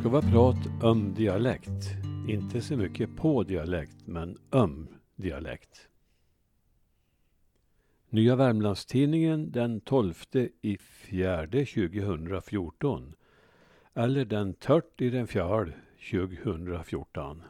ska vara prat om dialekt. Inte så mycket på dialekt, men om dialekt. Nya Värmlandstidningen den 12 i fjärde 2014. Eller den 30 i den fjärde 2014.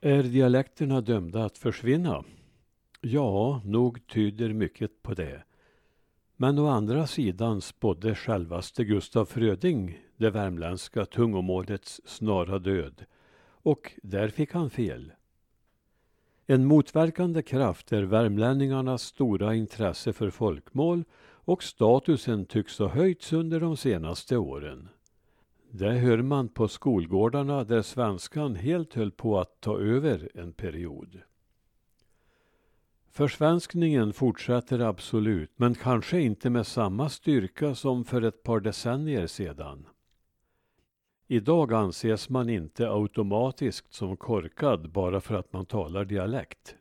Är dialekterna dömda att försvinna? Ja, nog tyder mycket på det. Men å andra sidan spådde självaste Gustaf Fröding det värmländska tungomålets snara död. Och där fick han fel. En motverkande kraft är värmlänningarnas stora intresse för folkmål och statusen tycks ha höjts under de senaste åren. Det hör man på skolgårdarna där svenskan helt höll på att ta över en period. Försvenskningen fortsätter absolut, men kanske inte med samma styrka som för ett par decennier sedan. Idag anses man inte automatiskt som korkad bara för att man talar dialekt.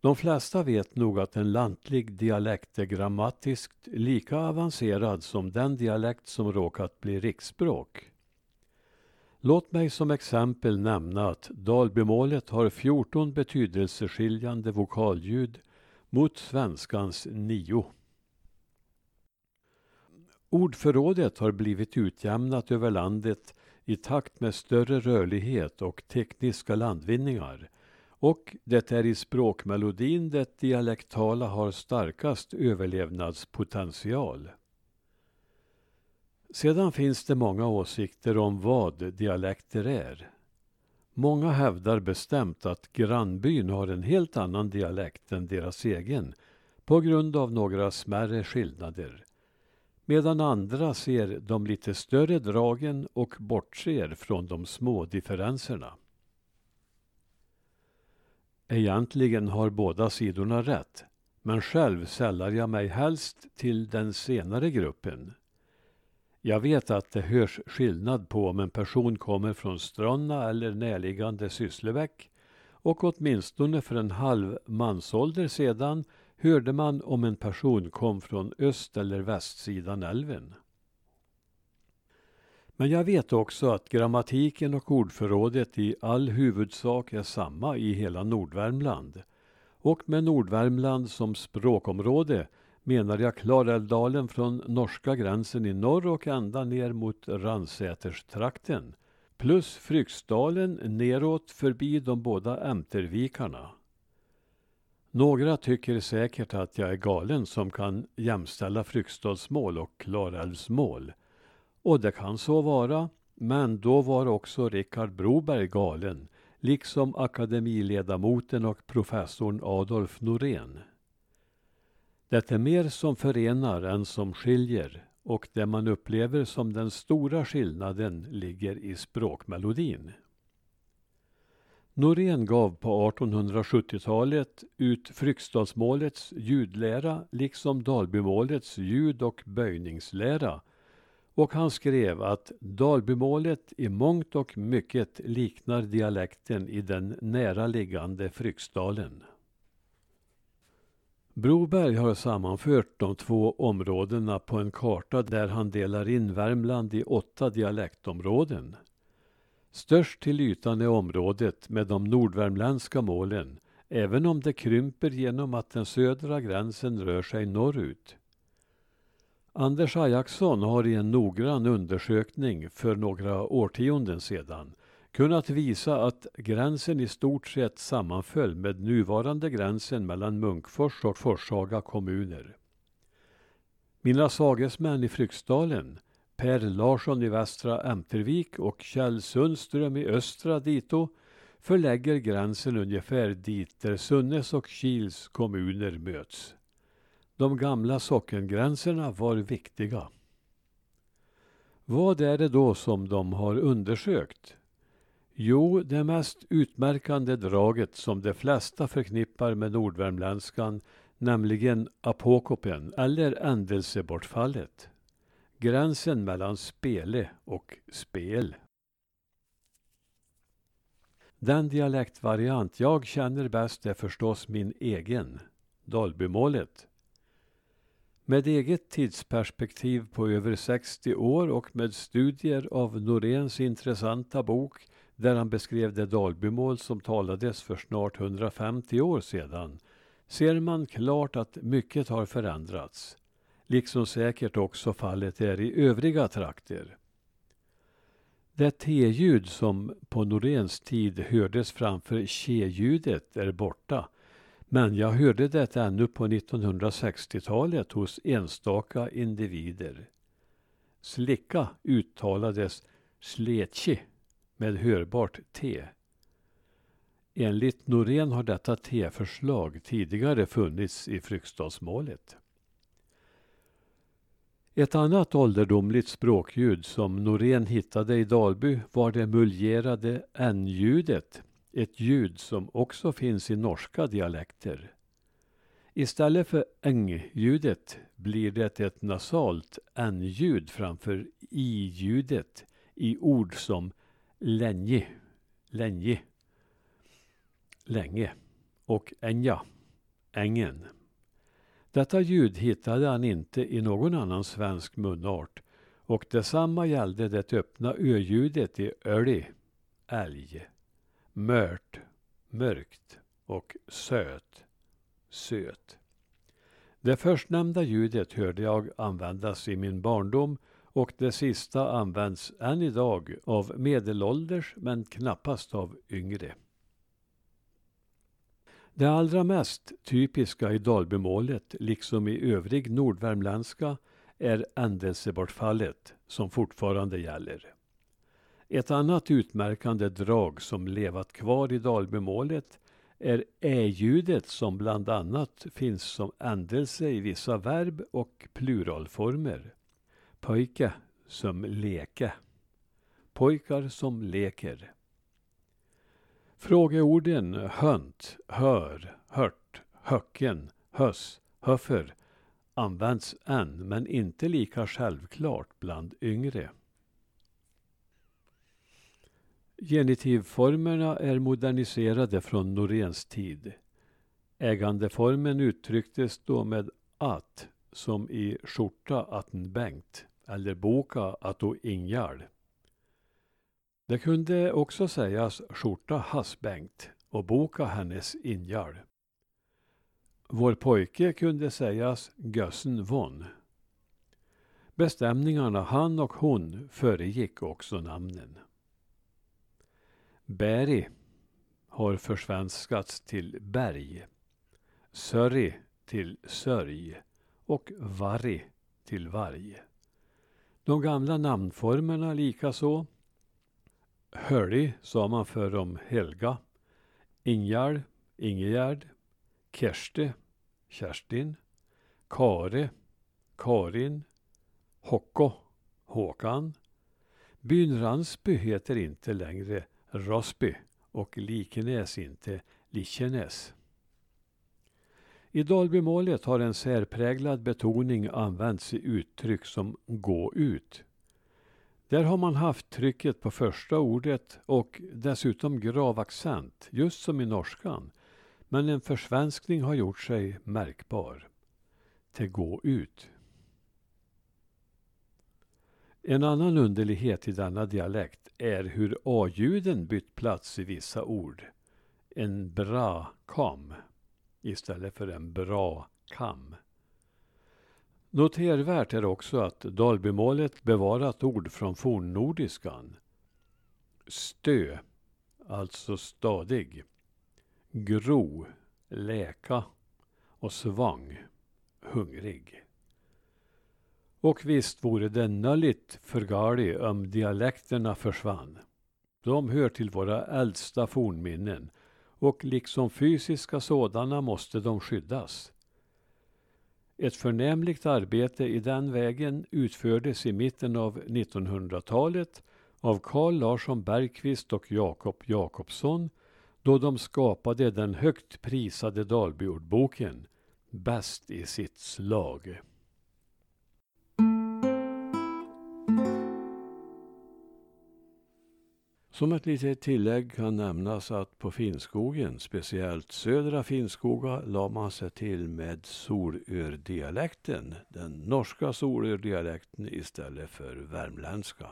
De flesta vet nog att en lantlig dialekt är grammatiskt lika avancerad som den dialekt som råkat bli riksspråk. Låt mig som exempel nämna att Dalbymålet har 14 betydelseskiljande vokalljud mot svenskans nio. Ordförrådet har blivit utjämnat över landet i takt med större rörlighet och tekniska landvinningar. Och det är i språkmelodin det dialektala har starkast överlevnadspotential. Sedan finns det många åsikter om vad dialekter är. Många hävdar bestämt att grannbyn har en helt annan dialekt än deras egen på grund av några smärre skillnader. Medan andra ser de lite större dragen och bortser från de små differenserna. Egentligen har båda sidorna rätt, men själv sällar jag mig helst till den senare gruppen. Jag vet att det hörs skillnad på om en person kommer från Stronna eller närliggande Sysslebäck och åtminstone för en halv mansålder sedan hörde man om en person kom från öst eller västsidan älven. Men jag vet också att grammatiken och ordförrådet i all huvudsak är samma i hela Nordvärmland. Och med Nordvärmland som språkområde menar jag Klarälvdalen från norska gränsen i norr och ända ner mot Ransäterstrakten. Plus Fryksdalen neråt förbi de båda Ämtervikarna. Några tycker säkert att jag är galen som kan jämställa Fryksdalsmål och Klarälvsmål. Och det kan så vara, men då var också Richard Broberg galen, liksom akademiledamoten och professorn Adolf Norén. Det är mer som förenar än som skiljer och det man upplever som den stora skillnaden ligger i språkmelodin. Norén gav på 1870-talet ut Fryksdalsmålets ljudlära liksom Dalbymålets ljud och böjningslära och han skrev att Dalbymålet i mångt och mycket liknar dialekten i den näraliggande Fryksdalen. Broberg har sammanfört de två områdena på en karta där han delar in Värmland i åtta dialektområden. Störst till ytan är området med de nordvärmländska målen, även om det krymper genom att den södra gränsen rör sig norrut. Anders Ajaxson har i en noggrann undersökning för några årtionden sedan kunnat visa att gränsen i stort sett sammanföll med nuvarande gränsen mellan Munkfors och Forshaga kommuner. Mina sagesmän i Fryksdalen, Per Larsson i Västra Ämtervik och Kjell Sundström i Östra Dito, förlägger gränsen ungefär dit där Sunnes och Kils kommuner möts. De gamla sockengränserna var viktiga. Vad är det då som de har undersökt? Jo, det mest utmärkande draget som de flesta förknippar med nordvärmländskan, nämligen apokopen eller ändelsebortfallet. Gränsen mellan spele och spel. Den dialektvariant jag känner bäst är förstås min egen, Dalbymålet. Med eget tidsperspektiv på över 60 år och med studier av Noréns intressanta bok där han beskrev det Dalbymål som talades för snart 150 år sedan ser man klart att mycket har förändrats. Liksom säkert också fallet är i övriga trakter. Det T-ljud som på Noréns tid hördes framför K-ljudet är borta men jag hörde det ännu på 1960-talet hos enstaka individer. Slicka uttalades sletchi med hörbart T. Enligt Norén har detta T-förslag tidigare funnits i Fryksdalsmålet. Ett annat ålderdomligt språkljud som Norén hittade i Dalby var det muljerade n-ljudet ett ljud som också finns i norska dialekter. Istället för eng-ljudet blir det ett nasalt n-ljud framför i-ljudet i ord som länge, länge, länge. Och enja, ängen. Detta ljud hittade han inte i någon annan svensk munart. Och detsamma gällde det öppna ö-ljudet i öli, älg. Mört, mörkt. Och söt, söt. Det förstnämnda ljudet hörde jag användas i min barndom och det sista används än idag av medelålders men knappast av yngre. Det allra mest typiska i Dalbymålet, liksom i övrig nordvärmländska, är ändelsebortfallet som fortfarande gäller. Ett annat utmärkande drag som levat kvar i Dalbymålet är ä-ljudet som bland annat finns som ändelse i vissa verb och pluralformer. Pojke som leke. Pojkar som leker. Frågeorden hönt, hör, hört, höcken, höss, höffer används än men inte lika självklart bland yngre. Genitivformerna är moderniserade från Noréns tid. Ägandeformen uttrycktes då med att, som i skjorta atten Bengt eller boka atto Ingjald. Det kunde också sägas skjorta Hass Bengt och boka hennes Ingjald. Vår pojke kunde sägas Gössen von. Bestämningarna han och hon föregick också namnen. Berg har försvenskats till berg. Sörri till sörj och varg till varg. De gamla namnformerna likaså. Hölli sa man förr om Helga. Ingjald, Ingegärd. Kerste, Kerstin. Kare, Karin. Hocko, Håkan. Byn Ransby heter inte längre Rosby och Likenäs inte Likenäs. I Dalbymålet har en särpräglad betoning använts i uttryck som gå ut. Där har man haft trycket på första ordet och dessutom grav accent, just som i norskan. Men en försvenskning har gjort sig märkbar. Till gå ut. En annan underlighet i denna dialekt är hur a-ljuden bytt plats i vissa ord. En bra kam istället för en bra kam. Notervärt är också att Dalbymålet bevarat ord från fornnordiskan. Stö, alltså stadig. Gro, läka och svang, hungrig. Och visst vore det nölligt för Gali om dialekterna försvann. De hör till våra äldsta fornminnen och liksom fysiska sådana måste de skyddas. Ett förnämligt arbete i den vägen utfördes i mitten av 1900-talet av Carl Larsson Bergqvist och Jakob Jakobsson då de skapade den högt prisade Dalbyordboken Bäst i sitt slag. Som ett litet tillägg kan nämnas att på Finnskogen, speciellt södra Finnskoga, la man sig till med solördialekten, den norska solördialekten istället för värmländska.